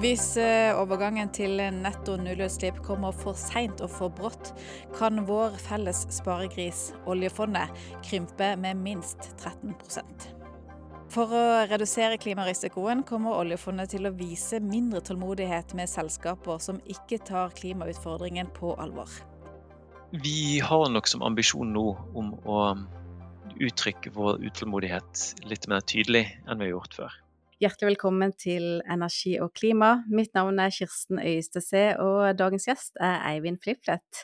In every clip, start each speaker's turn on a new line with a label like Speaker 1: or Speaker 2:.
Speaker 1: Hvis eh, overgangen til netto nullutslipp kommer for seint og for brått, kan vår felles sparegris, oljefondet, krympe med minst 13% For å redusere klimarisikoen kommer oljefondet til å vise mindre tålmodighet med selskaper som ikke tar klimautfordringen på alvor.
Speaker 2: Vi har nok som ambisjon nå om å uttrykke vår utålmodighet litt mer tydelig enn vi har gjort før.
Speaker 1: Hjertelig velkommen til Energi og klima. Mitt navn er Kirsten Øystese, og dagens gjest er Eivind Fliflet.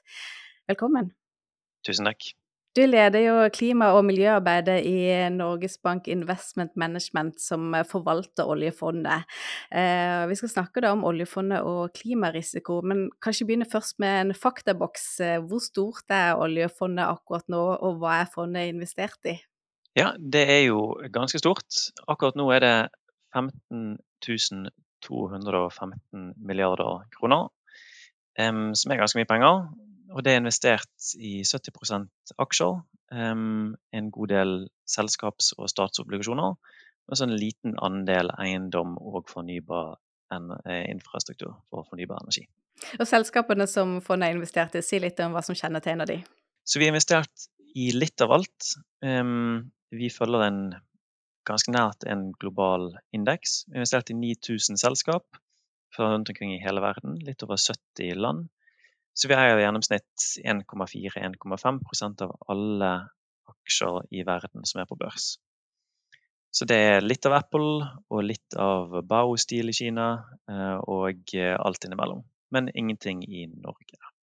Speaker 1: Velkommen.
Speaker 2: Tusen takk.
Speaker 1: Du leder jo klima- og miljøarbeidet i Norges Bank Investment Management, som forvalter oljefondet. Eh, vi skal snakke da om oljefondet og klimarisiko, men kanskje begynne først med en faktaboks. Hvor stort er oljefondet akkurat nå, og hva er fondet investert i?
Speaker 2: Ja, det er jo ganske stort. Akkurat nå er det 15 215 milliarder kroner, som er ganske mye penger. Og det er investert i 70% aksjer, en god del selskaps- og statsobligasjoner, og så en liten andel eiendom og fornybar eh, infrastruktur for fornybar energi.
Speaker 1: Og Selskapene som fondet har investert i, si litt om hva som kjennetegner de.
Speaker 2: Så Vi har investert i litt av alt. Vi følger en ganske nært en global indeks. Vi investerte i 9000 selskap fra rundt omkring i hele verden, litt over 70 land. Så vi eier i gjennomsnitt 1,4-1,5% av alle aksjer i verden som er på børs. Så det er litt av Apple og litt av Bao-stil i Kina eh, og alt innimellom. Men ingenting i Norge.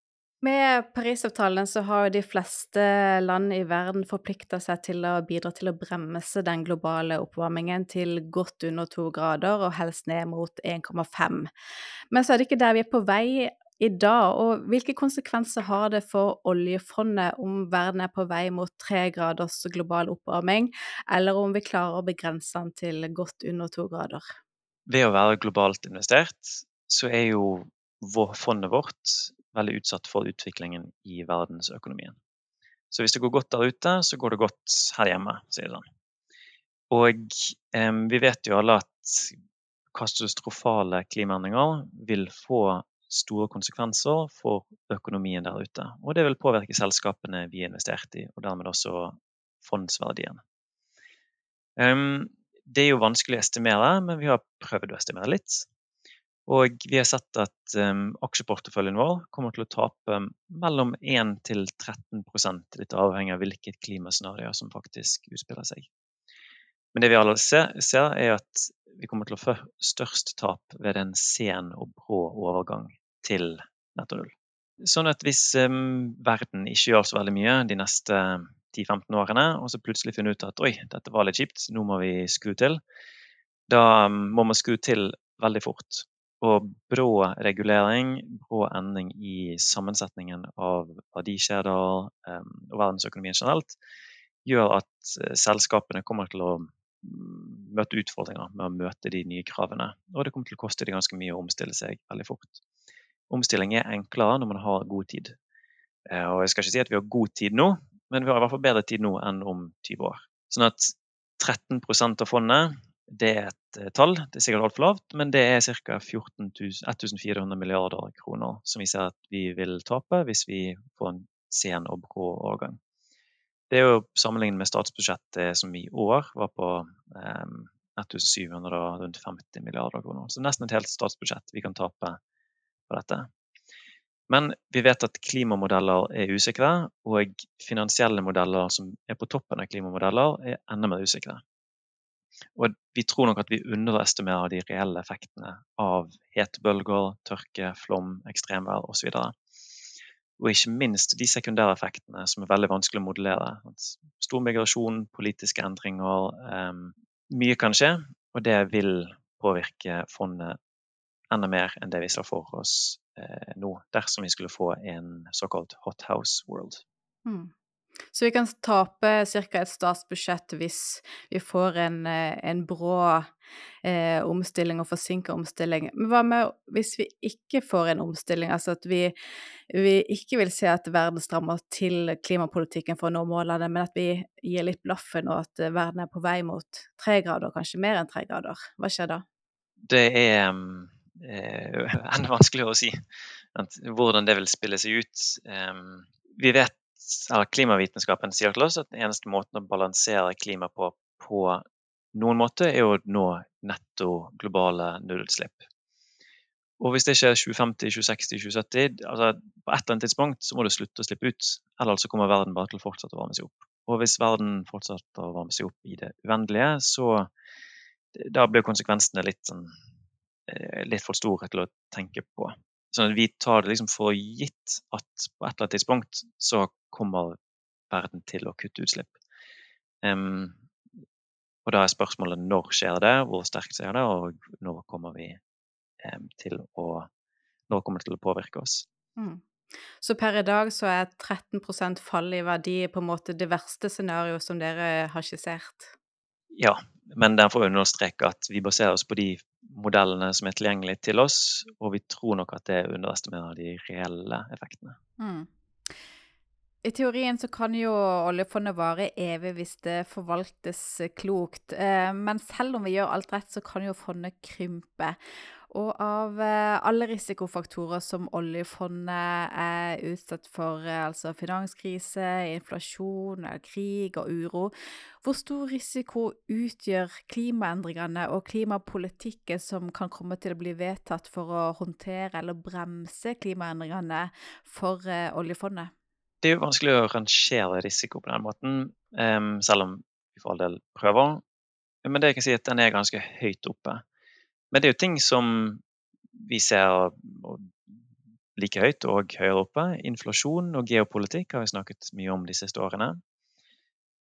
Speaker 1: Med Parisavtalen så har de fleste land i verden forplikta seg til å bidra til å bremse den globale oppvarmingen til godt under to grader, og helst ned mot 1,5. Men så er det ikke der vi er på vei i dag. Og hvilke konsekvenser har det for oljefondet om verden er på vei mot tre graders global oppvarming, eller om vi klarer å begrense den til godt under to grader?
Speaker 2: Ved å være globalt investert, så er jo fondet vårt veldig utsatt for utviklingen i verdensøkonomien. Så hvis det går godt der ute, så går det godt her hjemme, sier de. Og eh, vi vet jo alle at katastrofale klimaendringer vil få store konsekvenser for økonomien der ute. Og det vil påvirke selskapene vi har investert i, og dermed også fondsverdien. Um, det er jo vanskelig å estimere, men vi har prøvd å estimere litt. Og vi har sett at um, aksjeporteføljen vår kommer til å tape mellom 1 til 13 litt avhengig av hvilket klimascenario som faktisk utspiller seg. Men det vi alle ser, ser, er at vi kommer til å få størst tap ved en sen og brå overgang til netto null. Sånn at hvis um, verden ikke gjør så veldig mye de neste 10-15 årene, og så plutselig finner ut at oi, dette var litt kjipt, nå må vi skru til, da må man skru til veldig fort. Og brå regulering, brå endring i sammensetningen av verdikjeder um, og verdensøkonomien generelt, gjør at uh, selskapene kommer til å mm, møte utfordringer med å møte de nye kravene. Og det kommer til å koste dem ganske mye å omstille seg veldig fort. Omstilling er enklere når man har god tid. Uh, og jeg skal ikke si at vi har god tid nå, men vi har i hvert fall bedre tid nå enn om 20 år. Sånn at 13% av fondet det er et eh, tall, det er sikkert altfor lavt, men det er ca. 1400 milliarder kroner som vi ser at vi vil tape hvis vi får en sen og brå årgang. Det er jo sammenlignet med statsbudsjettet som i år var på eh, 1750 milliarder kroner. Så nesten et helt statsbudsjett vi kan tape på dette. Men vi vet at klimamodeller er usikre, og finansielle modeller som er på toppen av klimamodeller, er enda mer usikre. Og vi tror nok at vi underestimerer de reelle effektene av hetebølger, tørke, flom, ekstremvær osv. Og ikke minst de sekundære effektene som er veldig vanskelig å modellere. Stor migrasjon, politiske endringer. Um, mye kan skje, og det vil påvirke fondet enda mer enn det vi ser for oss eh, nå, dersom vi skulle få en såkalt hot house world. Mm.
Speaker 1: Så vi kan tape ca. et statsbudsjett hvis vi får en, eh, en brå eh, omstilling og forsinka omstilling. Men hva med hvis vi ikke får en omstilling, altså at vi, vi ikke vil se at verden strammer til klimapolitikken for å nå målene, men at vi gir litt blaffen og at verden er på vei mot tre grader, kanskje mer enn tre grader. Hva skjer da?
Speaker 2: Det er eh, enda vanskeligere å si hvordan det vil spille seg ut. Vi vet, Klimavitenskapen sier til oss at den eneste måten å balansere klima på på noen måte er å nå netto globale nullutslipp. Og hvis det skjer 2050, 2060, 2070, altså på et eller annet tidspunkt så må du slutte å slippe ut. Eller så kommer verden bare til å fortsette å varme seg opp. Og hvis verden fortsetter å varme seg opp i det uendelige, så da blir konsekvensene litt, sånn, eh, litt for store til å tenke på. Sånn at vi tar det liksom for gitt at på et eller annet tidspunkt så kommer verden til å kutte utslipp. Um, og da er spørsmålet når skjer det, hvor sterkt skjer det, og når kommer vi um, til å Når kommer det til å påvirke oss? Mm.
Speaker 1: Så per i dag så er 13% fall i verdi på en måte det verste scenarioet som dere har skissert?
Speaker 2: Ja, men den får understreke at vi baserer oss på de modellene som er tilgjengelige til oss, og vi tror nok at det underestimerer de reelle effektene. Mm.
Speaker 1: I teorien så kan jo oljefondet vare evig hvis det forvaltes klokt. Eh, men selv om vi gjør alt rett, så kan jo fondet krympe. Og av eh, alle risikofaktorer som oljefondet er utsatt for, eh, altså finanskrise, inflasjon, eh, krig og uro, hvor stor risiko utgjør klimaendringene og klimapolitikken som kan komme til å bli vedtatt for å håndtere eller bremse klimaendringene for oljefondet?
Speaker 2: Det er jo vanskelig å rangere risiko på den måten, selv om vi for all del prøver. Men det jeg kan si at den er ganske høyt oppe. Men det er jo ting som vi ser like høyt og høyere oppe. Inflasjon og geopolitikk har vi snakket mye om de siste årene.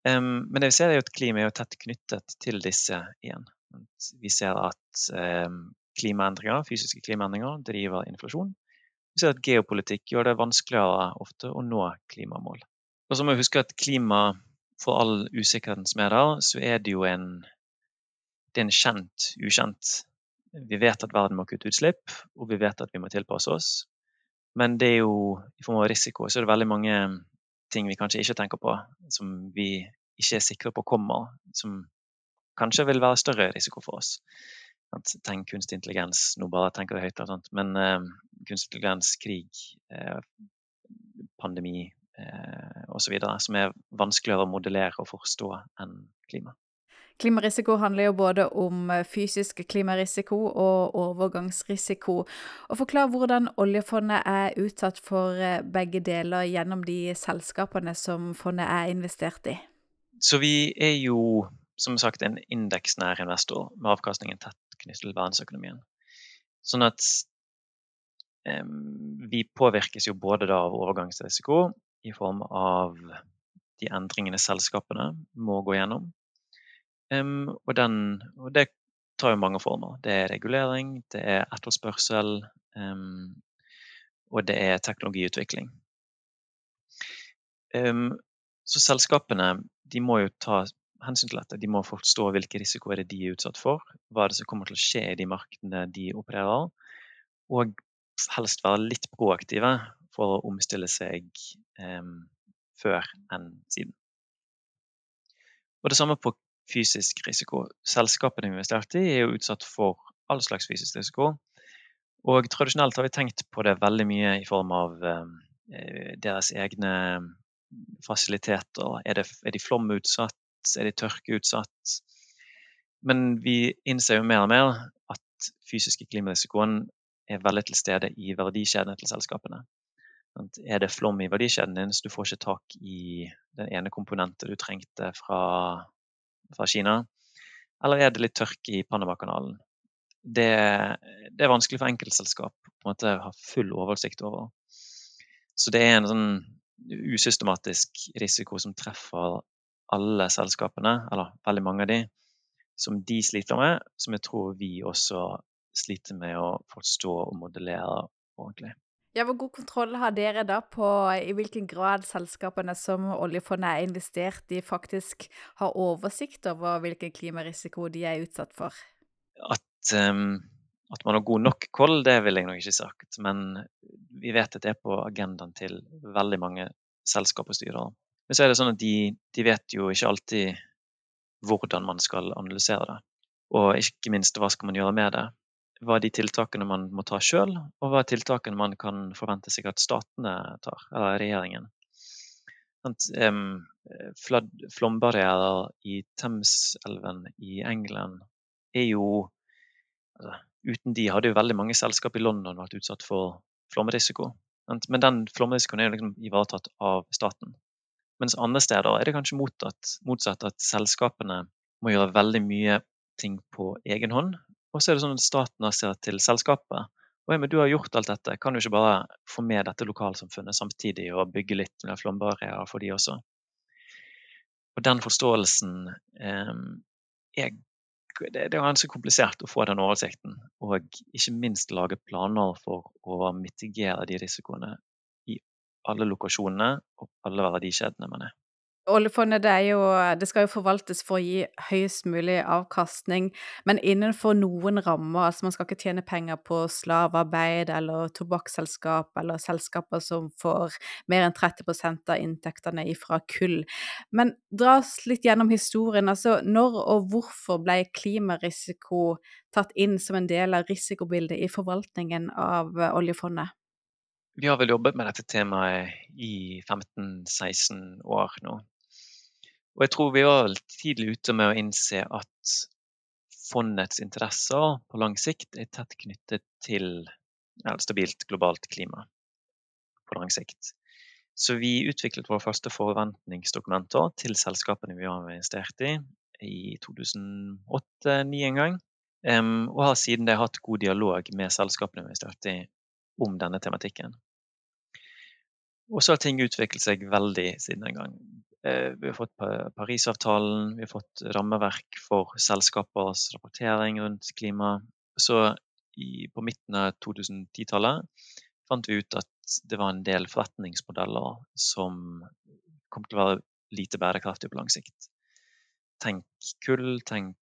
Speaker 2: Um, men det vi ser er jo at klima er tett knyttet til disse igjen. Vi ser at um, klimaendringer, fysiske klimaendringer driver inflasjon. Vi ser at geopolitikk gjør det vanskeligere ofte å nå klimamål. Og så må vi huske at klima, for all usikkerheten som er der, så er det jo en, det er en kjent ukjent vi vet at verden må kutte utslipp, og vi vet at vi må tilpasse oss. Men det er jo i form av risiko, så er det veldig mange ting vi kanskje ikke tenker på, som vi ikke er sikre på kommer, som kanskje vil være større risiko for oss. Tenk kunstig intelligens, nå bare tenker jeg høyt, sånt. men eh, kunstig intelligens, krig, eh, pandemi eh, osv., som er vanskeligere å modellere og forstå enn klima.
Speaker 1: Klimarisiko handler jo både om eh, fysisk klimarisiko og overgangsrisiko. Og Forklar hvordan oljefondet er utsatt for eh, begge deler gjennom de selskapene som fondet er investert i.
Speaker 2: Så vi er jo som sagt en indeksnær investor med avkastningen tett knyttet til verdensøkonomien. Sånn at um, vi påvirkes jo både av overgangsrisiko i form av de endringene selskapene må gå gjennom, Um, og, den, og, det tar jo mange former. Det er regulering, det er etterspørsel, um, og det er teknologiutvikling. Um, så selskapene de må jo ta hensyn til dette. De må forstå hvilke risiko er de er utsatt for, hva det som kommer til å skje i de markedene de opererer, og helst være litt proaktive for å omstille seg før enn siden. Og Det samme på fysisk risiko. Selskapene vi investerte i, er jo utsatt for all slags fysisk risiko. Og tradisjonelt har vi tenkt på det veldig mye i form av eh, deres egne fasiliteter. Er, det, er de flomutsatt? Er de tørkeutsatt? Men vi innser jo mer og mer at fysiske klimarisikoen er veldig til stede i verdikjedene til selskapene. Er det flom i verdikjeden din, så du får ikke tak i den ene komponenten du trengte fra fra Kina? Eller er det litt tørke i Panamakanalen? Det, det er vanskelig for enkeltselskap å ha full oversikt over. Så det er en sånn usystematisk risiko som treffer alle selskapene, eller veldig mange av de, som de sliter med, som jeg tror vi også sliter med å forstå og modellere ordentlig.
Speaker 1: Ja, Hvor god kontroll har dere da på i hvilken grad selskapene som oljefondet er investert i, faktisk har oversikt over hvilken klimarisiko de er utsatt for?
Speaker 2: At, um, at man har god nok koll, det vil jeg nok ikke sagt. Men vi vet at det er på agendaen til veldig mange selskap og styrer. Men så er det sånn at de, de vet jo ikke alltid hvordan man skal analysere det. Og ikke minst hva skal man gjøre med det. Hva er de tiltakene man må ta sjøl, og hva er tiltakene man kan forvente seg at statene tar, eller regjeringen. Um, flombarrierer i Thameselven i England er jo altså, Uten de hadde jo veldig mange selskap i London vært utsatt for flomrisiko. Men den flomrisikoen er jo liksom ivaretatt av staten. Mens andre steder er det kanskje motsatt, motsatt at selskapene må gjøre veldig mye ting på egen hånd. Og så er det sånn at staten ser til selskapet. Og men du har gjort alt dette, kan du ikke bare få med dette lokalsamfunnet samtidig og bygge litt med flombarrierer for de også? Og den forståelsen eh, er det, det er ganske komplisert å få den oversikten. Og ikke minst lage planer for å mitigere de risikoene i alle lokasjonene og alle verdikjedene man er.
Speaker 1: Oljefondet det, jo, det skal jo forvaltes for å gi høyest mulig avkastning, men innenfor noen rammer. altså Man skal ikke tjene penger på slavearbeid eller tobakksselskap eller selskaper som får mer enn 30% av inntektene fra kull. Men dra oss litt gjennom historien. altså Når og hvorfor ble klimarisiko tatt inn som en del av risikobildet i forvaltningen av oljefondet?
Speaker 2: Vi har vel jobbet med dette temaet i 15-16 år nå. Og jeg tror vi var tidlig ute med å innse at fondets interesser på lang sikt er tett knyttet til et stabilt globalt klima på lang sikt. Så vi utviklet våre første forventningsdokumenter til selskapene vi har investert i i 2008-2009 en gang. Um, og har siden det hatt god dialog med selskapene vi har investert i om denne tematikken. Og så har ting utviklet seg veldig siden den gang. Eh, vi har fått Parisavtalen, vi har fått rammeverk for selskapers rapportering rundt klima. Så i, på midten av 2010-tallet fant vi ut at det var en del forretningsmodeller som kom til å være lite bærekraftige på lang sikt. Tenk kull, tenk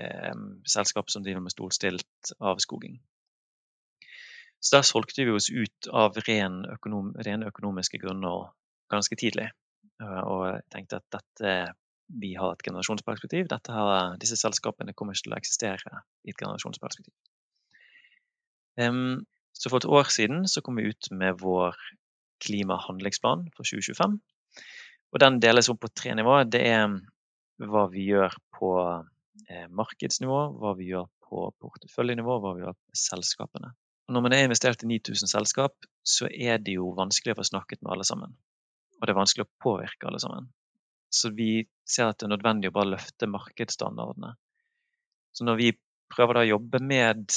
Speaker 2: eh, selskap som driver med storstilt avskoging. Så der solgte vi oss ut av ren økonom, rene økonomiske grunner ganske tidlig. Eh, jeg tenkte at dette, vi har et generasjonsperspektiv. Her, disse selskapene kommer ikke til å eksistere i et generasjonsperspektiv. Um, så for et år siden så kom vi ut med vår klimahandlingsplan for 2025. Og den deles opp på tre nivåer. Det er hva vi gjør på eh, markedsnivå, hva vi gjør på porteføljenivå, hva vi gjør på selskapene. Og når man er investert i 9000 selskap, så er det jo vanskelig å få snakket med alle sammen og det er vanskelig å påvirke alle sammen. Så vi ser at det er nødvendig å bare løfte markedsstandardene. Så når vi prøver å jobbe med,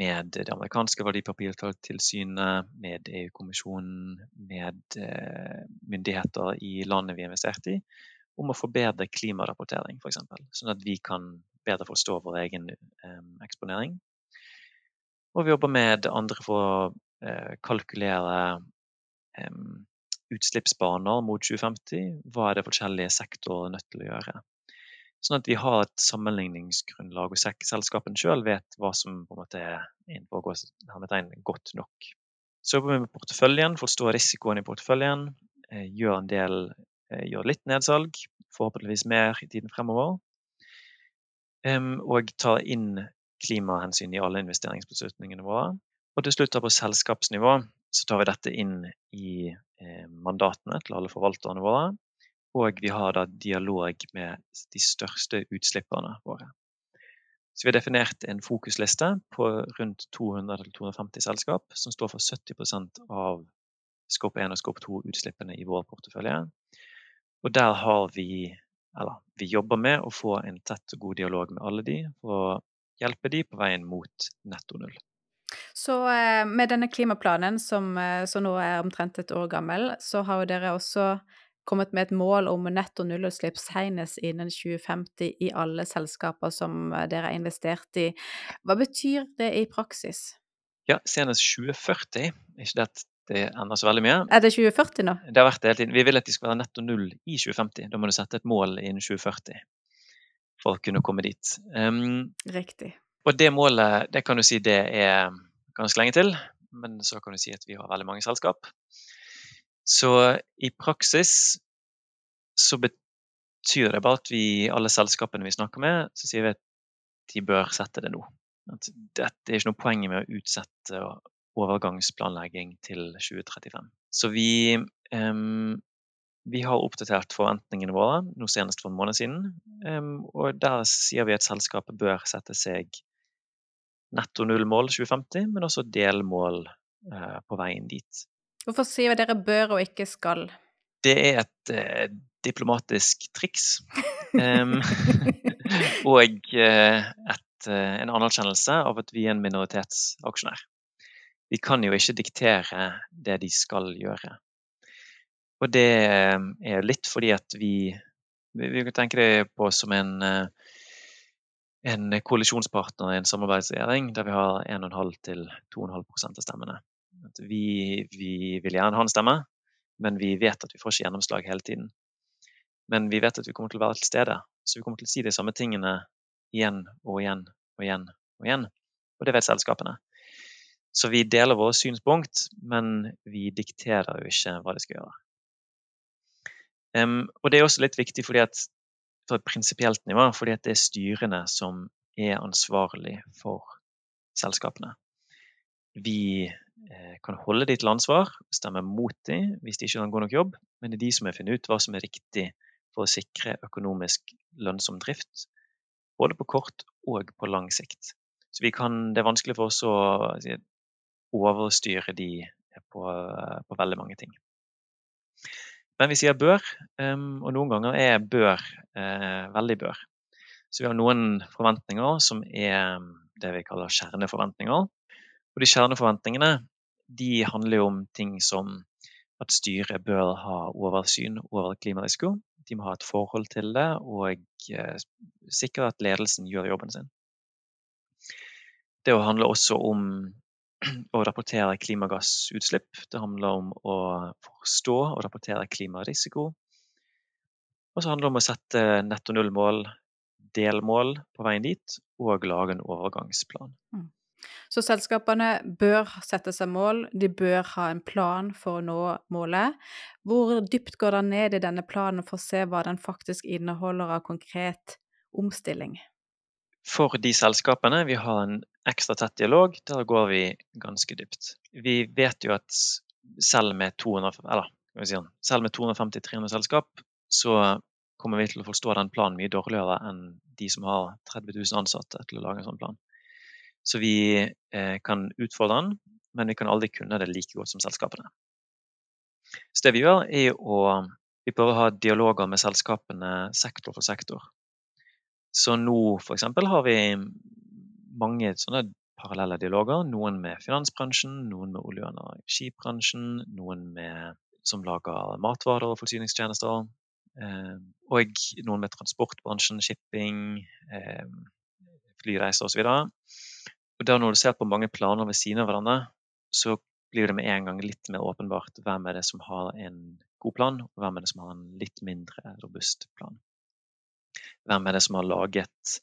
Speaker 2: med det amerikanske verdipapirtilsynet, med EU-kommisjonen, med eh, myndigheter i landet vi har investert i, om å forbedre klimarapportering, f.eks., sånn at vi kan bedre forstå vår egen eksponering. Og vi jobber med andre for å eh, kalkulere utslippsbaner mot 2050. Hva er det forskjellige sektorer nødt til å gjøre? Sånn at vi har et sammenligningsgrunnlag, og selskapene sjøl vet hva som på en måte er godt nok. Så jobber vi med porteføljen, forstår risikoen i porteføljen. Eh, gjør del, eh, gjør litt nedsalg, forhåpentligvis mer i tiden fremover. Og tar inn klimahensyn i alle investeringsbeslutningene våre. Og til slutt på selskapsnivå så tar vi dette inn i eh, mandatene til alle forvalterne våre. Og vi har da dialog med de største utslipperne våre. Så vi har definert en fokusliste på rundt 200-250 selskap, som står for 70% av Scope 1 og Scope 2-utslippene i vår portefølje. Og der har vi, eller vi jobber med å få en tett og god dialog med alle de, og hjelpe de på veien mot netto null.
Speaker 1: Så eh, med denne klimaplanen som, eh, som, nå er omtrent et år gammel, så har jo dere også kommet med et mål om netto nullutslipp senest innen 2050 i alle selskaper som eh, dere har investert i. Hva betyr det i praksis?
Speaker 2: Ja, senest 2040. Ikke det at det ender så veldig mye.
Speaker 1: Er det 2040 nå?
Speaker 2: Det har vært det hele tiden. Vi vil at de skal være netto null i 2050. Da må du sette et mål innen 2040 for å kunne komme dit. Um,
Speaker 1: Riktig.
Speaker 2: Og det målet, det kan du si det er ganske lenge til, men så kan du si at vi har veldig mange selskap. Så i praksis så betyr det bare at vi, alle selskapene vi snakker med, så sier vi at de bør sette det nå. At det er ikke noe poeng med å utsette overgangsplanlegging til 2035. Så vi, um, vi har oppdatert forventningene våre, nå senest for en måned siden. Um, og der sier vi at selskapet bør sette seg netto null-mål 2050, men også delmål uh, på veien dit.
Speaker 1: Hvorfor sier vi dere bør og ikke skal?
Speaker 2: Det er et eh, diplomatisk triks. Um, og uh, et Eh, en anerkjennelse av at vi er en minoritetsaksjonær. Vi kan jo ikke diktere det de skal gjøre. Og det eh, er litt fordi at vi Vi kan tenke det på som en, eh, en koalisjonspartner i en samarbeidsregjering der vi har 1,5 til 2,5% av stemmene. Vi, vi, vil gjerne ha en stemme, men vi vet at vi får ikke gjennomslag hele tiden. Men vi vet at vi kommer til å være til stede, så vi kommer til å si de samme tingene igjen og igjen og igjen og igjen. Og det vet selskapene. Så vi deler våre synspunkt, men vi dikterer jo ikke hva de skal gjøre. Um, og det er også litt viktig fordi at, for et prinsipielt nivå, fordi det er styrene som er ansvarlig for selskapene. Vi eh, kan holde de til ansvar, stemme mot dem hvis de ikke kan god nok jobb, men det er de som har funnet ut hva som er riktig for å sikre økonomisk lønnsom drift både på kort og på lang sikt. Så kan, det er vanskelig for oss å overstyre de på, på, veldig mange ting. Men vi sier bør, ehm, og noen ganger er bør eh, veldig bør. Så vi har noen forventninger som er det vi kaller kjerneforventninger. Og de kjerneforventningene de handler jo om ting som at styret bør ha oversyn over klimarisiko. De må ha et forhold til det og eh, sikre at ledelsen gjør jobben sin. Det handler også om å rapportere klimagassutslipp. Det handler om å forstå og rapportere klimarisiko. Og så handler det om å sette netto null-mål, delmål på veien dit, og lage en overgangsplan. Mm.
Speaker 1: Så selskapene bør sette seg mål, de bør ha en plan for å nå målet. Hvor dypt går det ned i denne planen for å se hva den faktisk inneholder av konkret omstilling?
Speaker 2: For de selskapene vi har en ekstra tett dialog, der går vi ganske dypt. Vi vet jo at selv med 250-300 sånn, selskap, så kommer vi til å forstå den planen mye dårligere enn de som har 30 000 ansatte til å lage en sånn plan. Så vi eh, kan utfordre den, men vi kan aldri kunne det like godt som selskapene. Så det vi gjør, er å vi prøver å ha dialoger med selskapene sektor for sektor. Så nå f.eks. har vi mange sånne parallelle dialoger. Noen med finansbransjen, noen med olje- og energibransjen, noen med, som lager matvarer og forsyningstjenester. Eh, og noen med transportbransjen, shipping, eh, flyreiser osv. Og da når du ser på mange planer ved siden av hverandre, så blir det med en gang litt mer åpenbart hvem er det som har en god plan, og hvem er det som har en litt mindre robust plan. Hvem er det som har laget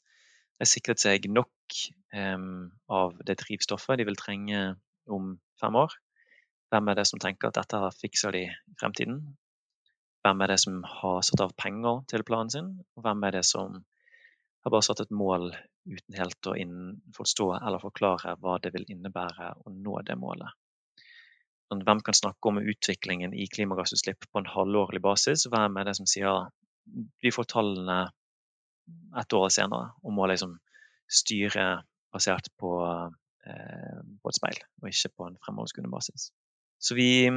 Speaker 2: har sikret seg nok um, av det drivstoffet de vil trenge om fem år? Hvem er det som tenker at dette fikser de i fremtiden? Hvem er det som har satt av penger til planen sin? Og hvem er det som har bare satt et mål uten helt å forstå eller forklare hva det vil innebære å nå det målet. Hvem kan snakke om utviklingen i klimagassutslipp på en halvårlig basis? Hvem er det som sier vi får tallene et år senere og må liksom styre basert på, eh, på et speil, og ikke på en fremoverskuende basis. Så vi,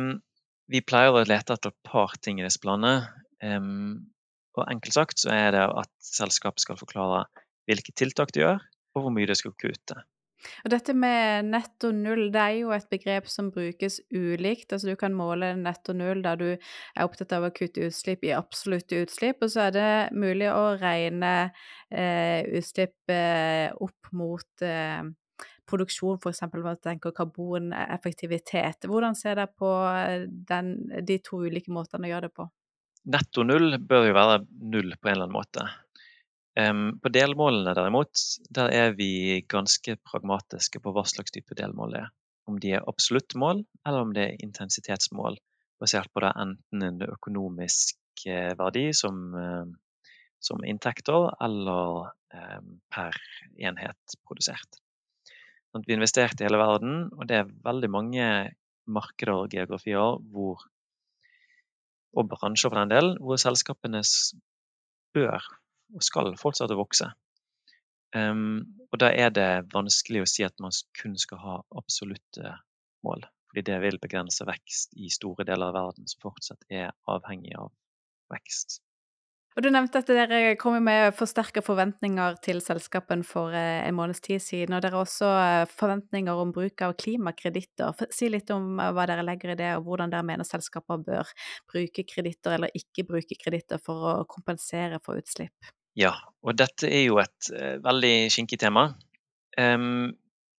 Speaker 2: vi, pleier å lete etter et par ting i disse planene. Um, og enkelt sagt så er det at selskapet skal forklare hvilke tiltak de gjør, og hvor mye de skal kutte.
Speaker 1: Og dette med netto null, det er jo et begrep som brukes ulikt. Altså du kan måle netto null der du er opptatt av å kutte utslipp i absolutte utslipp, og så er det mulig å regne eh, utslipp eh, opp mot eh, produksjon, f.eks. man tenker karboneffektivitet. Hvordan ser dere på den, de to ulike måtene å gjøre det på?
Speaker 2: Netto null bør jo være null på en eller annen måte. På delmålene derimot, der er vi ganske pragmatiske på hva slags type delmål det er. Om de er absolutt mål, eller om det er intensitetsmål, basert på det enten en økonomisk eh, verdi som, som inntekter, eller per enhet produsert. Vi investerte i hele verden, og det er veldig mange markeder og geografier hvor, og bransjer for den del, hvor selskapene bør og skal fortsette å vokse. Um, og da er det vanskelig å si at man kun skal ha absolutte mål. Fordi det vil begrense vekst i store deler av verden som fortsatt er avhengig av vekst.
Speaker 1: Og Du nevnte at dere kommer med forsterka forventninger til selskapen for eh, en måneds tid siden. Og dere har også eh, forventninger om bruk av klimakreditter. Si litt om eh, hva dere legger i det, og hvordan dere mener selskaper bør bruke kreditter eller ikke bruke kreditter for å kompensere for utslipp.
Speaker 2: Ja, og dette er jo et uh, veldig skinkig tema. Um,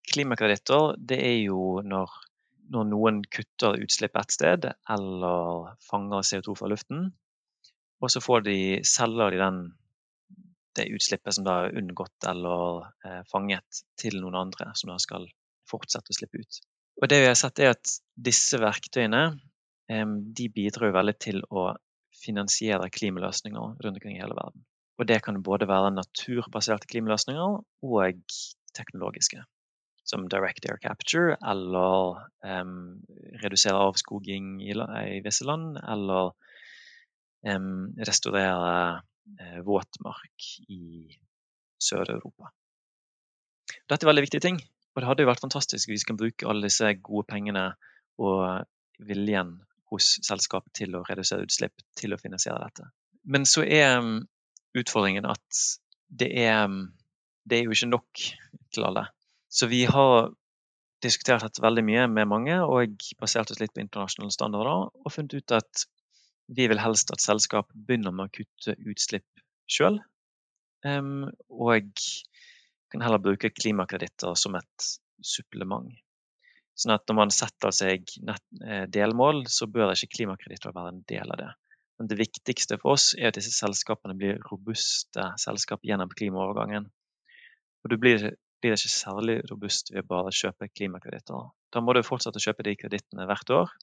Speaker 2: klimakreditter, det er jo når, når noen kutter utslipp et sted, eller fanger CO2 fra luften og så får de, selger de den, det utslippet som da er unngått eller eh, fanget, til noen andre som da skal fortsette å slippe ut. Og det vi har sett er at disse verktøyene eh, de bidrar veldig til å finansiere klimaløsninger rundt omkring i hele verden. Og det kan både være naturbaserte klimaløsninger og teknologiske. Som direct air capture eller um, redusere avskoging i, i visse land, eller restaurere uh, våtmark i Sør-Europa. Dette er veldig viktige ting, og det hadde jo vært fantastisk hvis vi kan bruke alle disse gode pengene og viljen hos selskapet til å redusere utslipp, til å finansiere dette. Men så er utfordringen at det er, det er jo ikke nok til alle. Så vi har diskutert dette veldig mye med mange og basert oss litt på internasjonale standarder og funnet ut at vi vil helst at selskap begynner med å kutte utslipp sjøl, um, og kan heller bruke klimakreditter som et supplement. Sånn at når man setter seg eh, delmål, så bør ikke klimakreditter være en del av det. Men det viktigste for oss er at disse selskapene blir robuste selskap gjennom klimaovergangen. Og du blir, blir ikke særlig robust ved bare å kjøpe klimakreditter. Da må du fortsette å kjøpe de kredittene hvert år,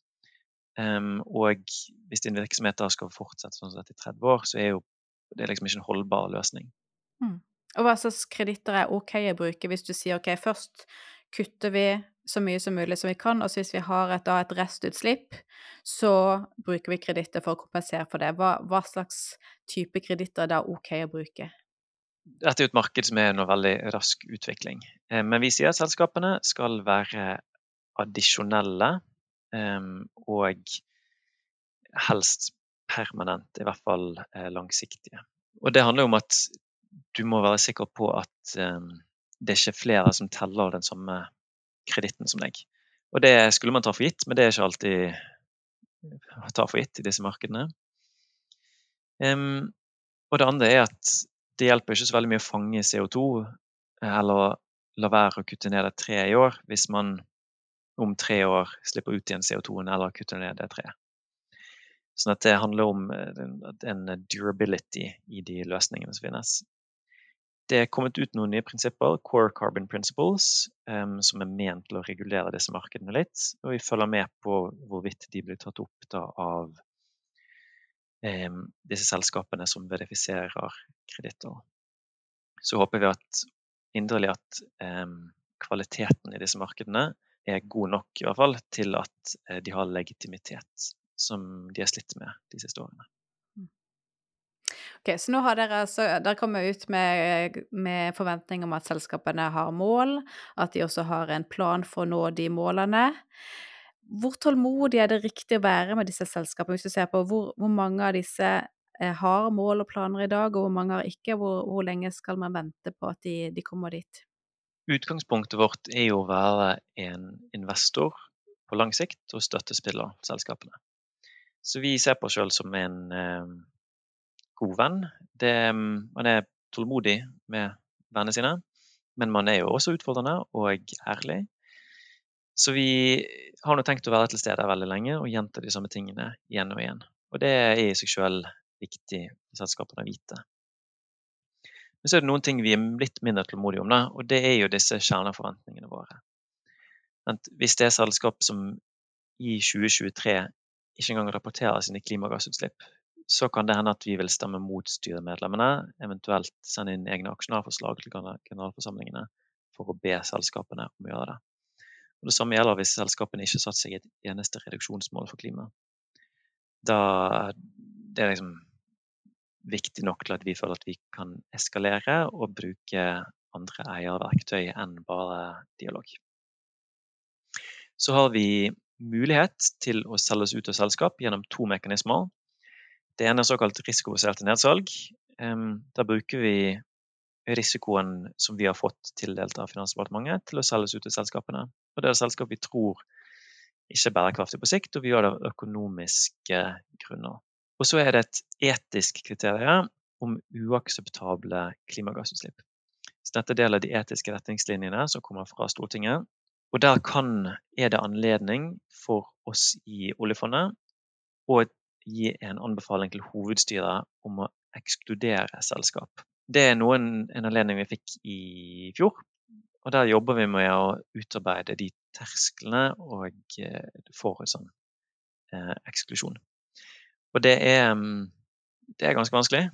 Speaker 2: Um, og hvis din virksomhet da skal fortsette sånn som dette i 30 år, så er jo det liksom ikke en holdbar løsning.
Speaker 1: Mm. Og hva slags kreditter er OK å bruke hvis du sier OK, først kutter vi så mye som mulig som vi kan, og hvis vi har et, da, et restutslipp, så bruker vi kreditter for å kompensere for det. Hva, hva slags type kreditter er da OK å bruke?
Speaker 2: Dette er jo et marked som er en veldig rask utvikling. Eh, men vi sier at selskapene skal være addisjonelle Ehm, og helst permanent, i hvert fall eh, langsiktige. Og det handler om at du må være sikker på at ehm, det er ikke flere som teller den samme kreditten som deg. Og det skulle man ta for gitt, men det er ikke alltid å ta for gitt i disse markedene. Um, og det andre er at det hjelper ikke så veldig mye å fange CO2 eller la være å kutte ned et tre i år hvis man om tre år slipper ut igjen CO2-en eller kutter ned det treet. Sånn at det handler om eh, en durability i de løsningene som finnes. Det er kommet ut noen nye prinsipper, Core Carbon Principles, som er ment til å regulere disse markedene litt. Og vi følger med på hvorvidt de blir tatt opp da, av disse selskapene som verifiserer kreditter. Så håper vi at, inderlig at kvaliteten i disse markedene er god nok, i hvert fall, til at eh, de har legitimitet, som de har slitt med de siste årene.
Speaker 1: Ok, Så nå har dere, altså, dere kommer ut med, med forventning om at selskapene har mål, at de også har en plan for å nå de målene. Hvor tålmodig er det riktig å være med disse selskapene, hvis du ser på hvor, hvor mange av disse eh, har mål og planer i dag, og hvor mange har ikke? Hvor, hvor lenge skal man vente på at de, de kommer dit?
Speaker 2: Utgangspunktet vårt er jo å være en investor på lang sikt og støttespiller selskapene. Så vi ser på oss sjøl som en eh, god venn. Det, man er tålmodig med vennene sine, men man er jo også utfordrende og ærlig. Så vi har nå tenkt å være til stede veldig lenge og gjenta de samme tingene igjen og igjen. Og det er i seg sjøl viktig for selskapene å vite. Men så er det noen ting vi er litt mindre tålmodige om, da, og det er jo disse kjerneforventningene våre. Hvis det er selskap som i 2023 ikke engang rapporterer sine klimagassutslipp, så kan det hende at vi vil stemme mot styremedlemmene, eventuelt sende inn egne aksjonærforslag til generalforsamlingene for å be selskapene om å gjøre det. Og det samme gjelder hvis selskapene ikke satte satt seg et eneste reduksjonsmål for klimaet. Da det er liksom viktig nok til at vi føler at vi kan eskalere og bruke andre eierverktøy enn bare dialog. Så har vi mulighet til å selge oss ut av selskap gjennom to mekanismer. Det ene er såkalt risikobaserte nedsalg. Da bruker vi risikoen som vi har fått tildelt av Finansdepartementet, til å selge oss ut til selskapene. Og det er selskap vi tror ikke er bærekraftig på sikt, og vi gjør det av økonomiske grunner. Og så er det et etisk kriterium om uakseptable klimagassutslipp. Så dette er del av de etiske retningslinjene som kommer fra Stortinget. Og der kan, er det anledning for oss i oljefondet å gi en anbefaling til hovedstyret om å ekskludere selskap. Det er noen, en anledning vi fikk i fjor. Og der jobber vi med å utarbeide de tersklene og eh, for sånn eh, eksklusjon. Og det er, mm, det er ganske vanskelig.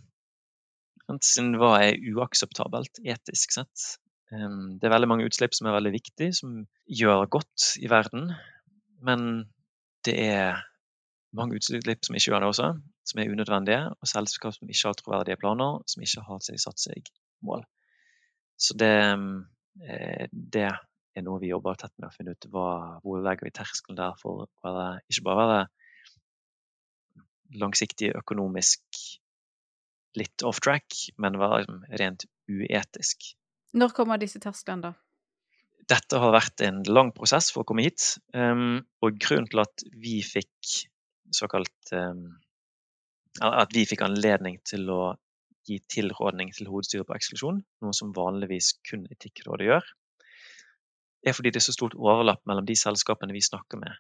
Speaker 2: Siden hva er uakseptabelt etisk sett? Det er veldig mange utslipp som er veldig viktige, som gjør godt i verden. Men det er mange utslipp som ikke gjør det også, som er unødvendige. Og selskap som ikke har troverdige planer, som ikke har satt seg mål. Så det, eh, det er noe vi jobber tett med å finne ut hva, hvor legger vi terskelen der for å være, ikke bare være langsiktig økonomisk litt off track, men være liksom rent uetisk.
Speaker 1: Når kommer disse tersklene, da?
Speaker 2: Dette har vært en lang prosess for å komme hit. Um, og grunnen til at vi fikk såkalt um, At vi fikk anledning til å gi tilrådning til hovedstyret på eksklusjon, noe som vanligvis kun Etikkrådet gjør, er fordi det er så stort overlapp mellom de selskapene vi snakker med,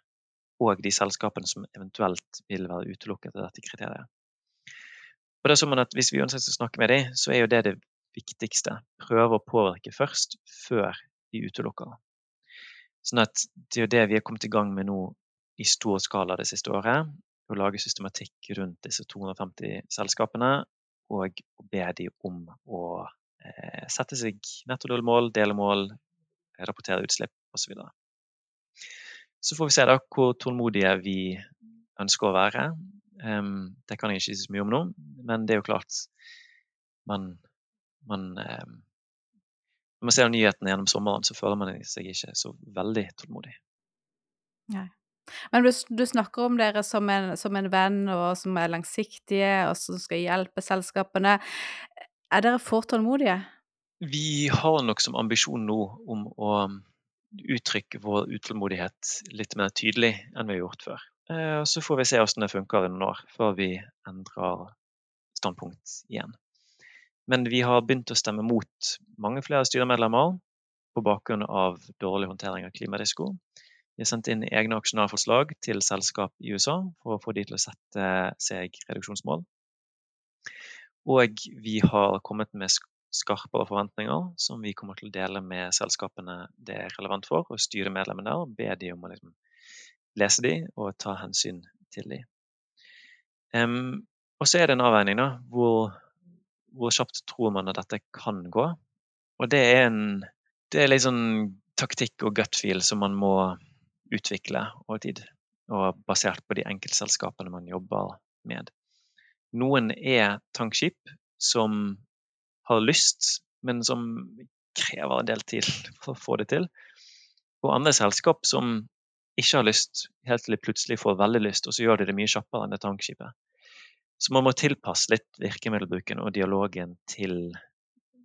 Speaker 2: og de selskapene som eventuelt vil være utelukket av dette kriteriet. Og det er sånn at Hvis vi ønsker å snakke med dem, så er jo det det viktigste. Prøve å påvirke først, før vi utelukker. Sånn at Det er jo det vi har kommet i gang med nå i stor skala det siste året. Å lage systematikk rundt disse 250 selskapene og be dem om å eh, sette seg netto null-mål, dele mål, rapportere utslipp osv. Så, så får vi se da hvor tålmodige vi ønsker å være. Um, det kan jeg ikke si så mye om nå, men det er jo klart man, man um, Når man ser nyhetene gjennom sommeren, så føler man seg ikke så veldig tålmodig.
Speaker 1: Nei. Men du, du snakker om dere som en, som en, venn, og som er langsiktige, og som skal hjelpe selskapene. Er dere for tålmodige?
Speaker 2: Vi har nok som ambisjon nå om å uttrykke vår utålmodighet litt mer tydelig enn vi har gjort før. Eh, så får vi se hvordan det funker i noen år, før vi endrer standpunkt igjen. Men vi har begynt å stemme mot mange flere styremedlemmer på bakgrunn av dårlig håndtering av klimarisiko. Vi har sendt inn egne aksjonærforslag til selskap i USA for å få de til å sette seg reduksjonsmål. Og vi har kommet med skarpere forventninger som vi kommer til å dele med selskapene det er relevant for, og styre medlemmene der og be de om å liksom lese de og ta hensyn til de. Um, og så er det en avveining, da. Hvor, hvor, kjapt tror man at dette kan gå? Og det er en det er litt sånn taktikk og gut feel som man må utvikle over tid. Og basert på de enkeltselskapene man jobber med. Noen er tankskip som har lyst, men som krever en del tid for å få det til. Og andre selskap som ikke har lyst, helt til de plutselig får veldig lyst, og så gjør de det mye kjappere enn det tankskipet. Så man må tilpasse litt virkemiddelbruken og dialogen til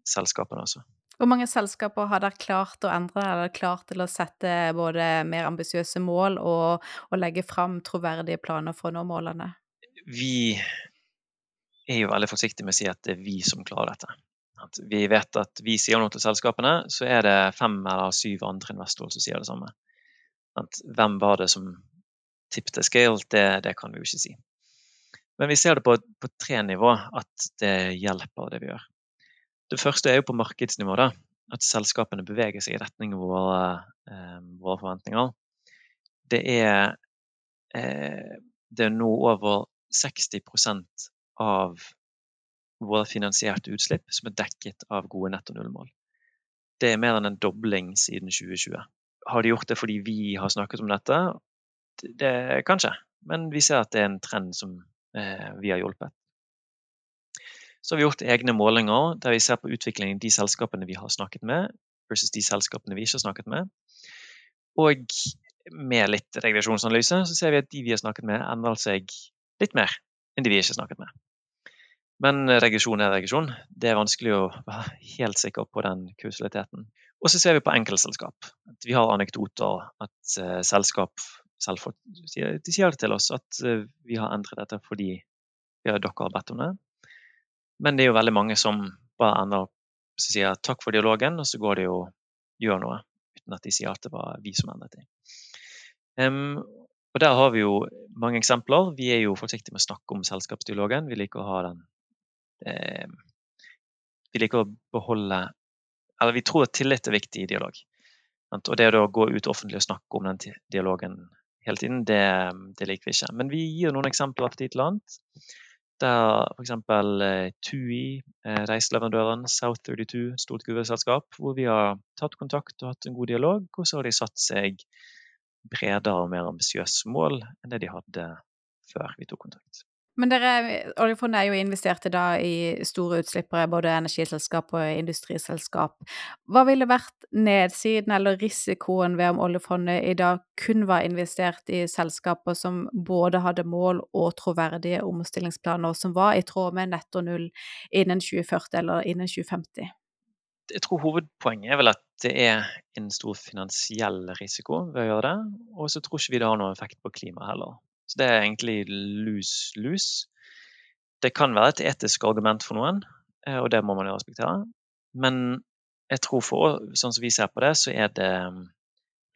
Speaker 2: selskapene også.
Speaker 1: Hvor mange selskaper har dere klart å endre, eller klart til å sette både mer ambisiøse mål og, og legge fram troverdige planer for å nå målene?
Speaker 2: Vi er jo veldig forsiktige med å si at det er vi som klarer dette. At vi vet at vi sier noe til selskapene, så er det fem eller syv andre investorer som sier det samme. At hvem var det som tippet scale, det, det, kan vi jo ikke si. Men vi ser det på, på tre nivå at det hjelper, det vi gjør. Det første er jo på markedsnivå. da, At selskapene beveger seg i retning av våre, eh, våre forventninger. Det er, eh, det er nå over 60% av våre finansierte utslipp som er dekket av gode netto nullmål. det er mer enn en dobling siden 2020. Har de gjort det fordi vi har snakket om dette? Det, Kanskje, men vi ser at det er en trend som eh, vi har hjulpet. Så har vi gjort egne målinger der vi ser på utviklingen i de selskapene vi har snakket med, versus de selskapene vi ikke har snakket med. Og med litt regresjonsanalyse så ser vi at de vi har snakket med, endrer seg litt mer enn de vi ikke har snakket med. Men regresjon er regresjon. Det er vanskelig å være helt sikker på den kausaliteten. Og så ser vi på enkeltselskap. At vi har anekdoter. At uh, selskap selv de sier det til oss at uh, vi har endret dette fordi har, dere har bedt om det. Men det er jo veldig mange som bare ender opp og sier takk for dialogen, og så går de og gjør noe uten at de sier at det var vi som endret det. Um, og Der har vi jo mange eksempler. Vi er jo forsiktige med å snakke om selskapsdialogen. Vi liker å ha den eh, Vi liker å beholde Eller vi tror at tillit er viktig i dialog. Og det å gå ut offentlig og snakke om den dialogen hele tiden, det, det liker vi ikke. Men vi gir noen eksempler på tid til annet. Der f.eks. Eh, TUI, eh, reiseleverandøren South32, stort gruveselskap, hvor vi har tatt kontakt og hatt en god dialog, og så har de satt seg bredere og mer ambisiøse mål enn det de hadde før vi tok kontakt.
Speaker 1: Men dere, oljefondet er jo investert i dag i store utslippere, både energiselskap og industriselskap. Hva ville vært nedsiden eller risikoen ved om oljefondet i dag kun var investert i selskaper som både hadde mål og troverdige omstillingsplaner som var i tråd med netto null innen 2040 eller innen 2050?
Speaker 2: Jeg tror hovedpoenget er vel at det er en stor finansiell risiko ved å gjøre det. Og så tror ikke vi det har noen effekt på klimaet heller. Så det er egentlig lus-lus. Det kan være et etisk argument for noen, eh, og det må man jo respektere. Men jeg tror for sånn som vi ser på det, så er det mm,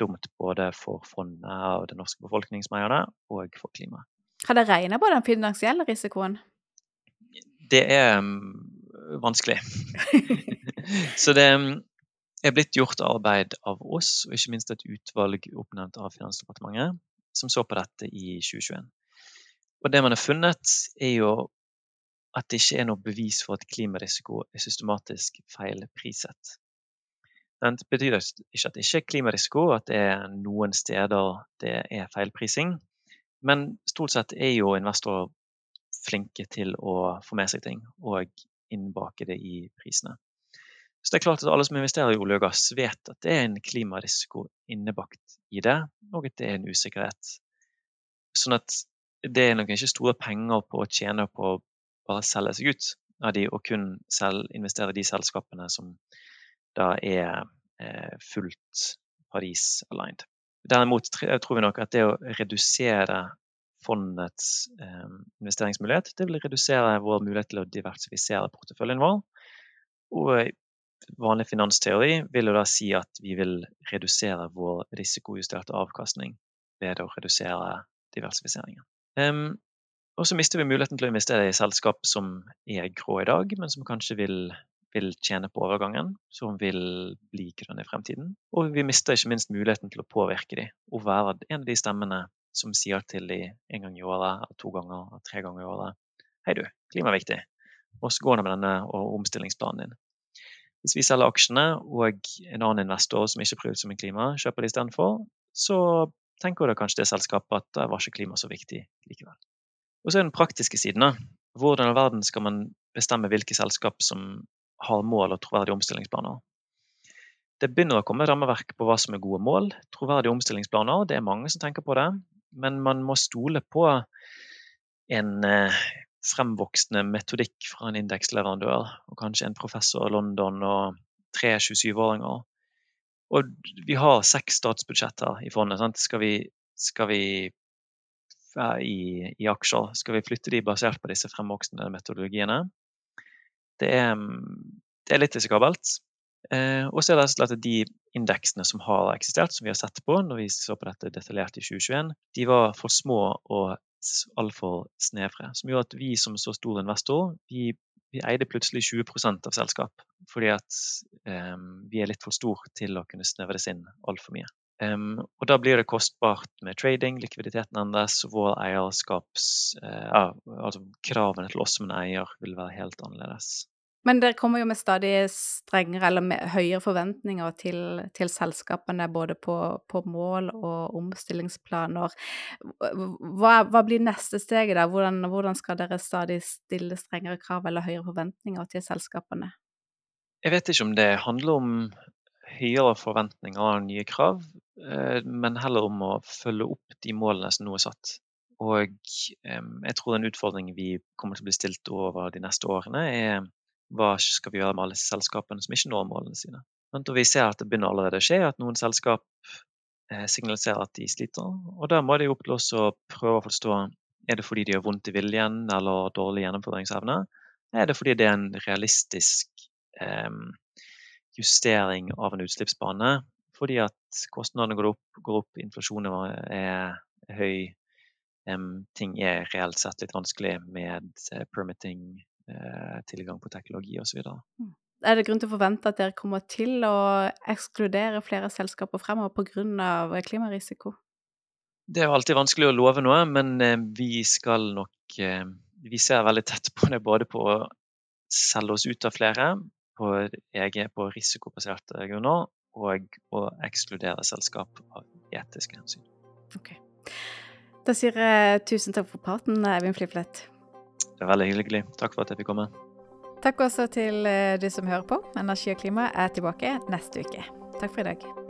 Speaker 2: dumt både for fondet og den norske befolkning som eier det, og for klimaet.
Speaker 1: Har dere regna på den finansielle risikoen?
Speaker 2: Det er um, vanskelig. så det um, er blitt gjort arbeid av oss, og ikke minst et utvalg oppnevnt av Finansdepartementet, som så på dette i 2021. Og det man har funnet, er jo at det ikke er noe bevis for at klimarisiko er systematisk feilpriset. Det betyr ikke at det ikke er klimarisiko, at det er noen steder det er feilprising. Men stort sett er jo investorer flinke til å få med seg ting og innbake det i prisene. Så det er klart at alle som investerer i olje og gass, vet at det er en klimarisiko innebakt i det, og at det er en usikkerhet. Sånn at det er nok ikke store penger på å tjene på å bare selge seg ut av de, og kun selv investere i de selskapene som da er eh, fullt Paris-aligned. Derimot tror vi nok at det å redusere fondets eh, investeringsmulighet, det vil redusere vår mulighet til å diversifisere porteføljen vår. Og vanlig finansteori vil jo da si at vi vil redusere vår risikojusterte avkastning ved å redusere diversifiseringen. Um, og så mister vi muligheten til å investere i selskap som er grå i dag, men som kanskje vil, vil tjene på overgangen, som vil bli grønne i fremtiden. Og vi mister ikke minst muligheten til å påvirke dem og være en av de stemmene som sier til dem en gang i året, to ganger, tre ganger i året Hei, du, klima er viktig. Og så går det med denne omstillingsplanen din. Hvis vi selger aksjene, og en annen investor som ikke bryr seg om klima, kjøper det istedenfor, så tenker da kanskje det selskapet at det var ikke klima så viktig likevel. Og så er den praktiske siden. Hvordan i verden skal man bestemme hvilke selskap som har mål og troverdige omstillingsplaner? Det begynner å komme rammeverk på hva som er gode mål. Troverdige omstillingsplaner, det er mange som tenker på det. Men man må stole på en eh, fremvoksende metodikk fra en indeksleverandør, og kanskje en professor i London og tre 27-åringer. Og vi har seks statsbudsjetter i fondet. Sant? Skal vi, skal vi i, i, aksjer, skal vi flytte de basert på disse fremvoksende metodologiene? Det er, det er litt risikabelt. Eh, og så er det slett at de indeksene som har eksistert, som vi har sett på når vi så på dette detaljert i 2021, de var for små og altfor snevre. Som gjorde at vi som så stor investor, vi, vi eide plutselig 20% av selskap. Fordi at um, vi er litt for stor til å kunne snevres inn altfor mye. Um, og da blir det kostbart med trading, likviditeten endres, vår eierskaps uh, altså kravene til oss som en eier vil være helt annerledes.
Speaker 1: Men dere kommer jo med stadig strengere eller høyere forventninger til, til selskapene, både på, på, mål og omstillingsplaner. Hva, hva blir neste steget da? Hvordan, hvordan, skal dere stadig stille strengere krav eller høyere forventninger til selskapene?
Speaker 2: Jeg vet ikke om det handler om høyere forventninger og nye krav, eh, men heller om å følge opp de målene som nå er satt. Og jeg tror en utfordring vi kommer til å bli stilt over de neste årene, er hva skal vi gjøre med alle selskapene som ikke når målene sine? Og vi ser at det begynner allerede å skje, at noen selskap eh, signaliserer at de sliter. Og da må det opp til oss å prøve å forstå er det fordi de har vondt i viljen eller dårlig gjennomføringsevne. Er det fordi det er en realistisk eh, justering av en utslippsbane? Fordi at kostnadene går opp, går opp inflasjonen er høy, Eh, ting er reelt sett litt vanskelig med uh, permitting, Eh, tilgang på teknologi osv.
Speaker 1: Mm. Er det grunn til å forvente at dere kommer til å ekskludere flere selskaper fremover pga. klimarisiko?
Speaker 2: Det er jo alltid vanskelig å love noe, men eh, vi skal nok eh, Vi ser veldig tett på det både på å selge oss ut av flere på, eget, på risikobaserte grunner, og å ekskludere selskap av etiske hensyn.
Speaker 1: Ok. Da sier jeg tusen takk for praten, Eivind Fliflet.
Speaker 2: Det er veldig hyggelig. Takk for at jeg fikk komme.
Speaker 1: Takk også til du de som hører på. Energi og klima er tilbake neste uke. Takk for i dag.